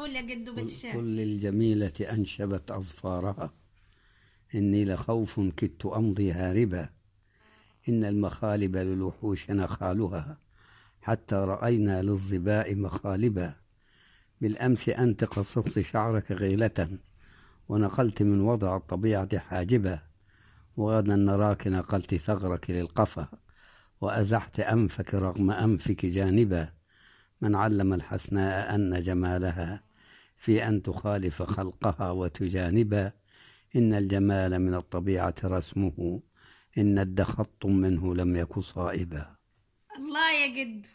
قول يا جدو قل, بتشاف قل للجميلة أنشبت أظفارها. إني لخوف كدت أمضي هاربا إن المخالب للوحوش نخالها. حتى رأينا للظباء مخالبا. بالأمس أنت قصصت شعرك غيلة. ونقلت من وضع الطبيعة حاجبا. وغدا نراك نقلت ثغرك للقفا. وأزحت أنفك رغم أنفك جانبا. من علم الحسناء أن جمالها. في أن تخالف خلقها وتجانبا إن الجمال من الطبيعة رسمه. إن اد خط منه لم يك صائبا. الله يا جدو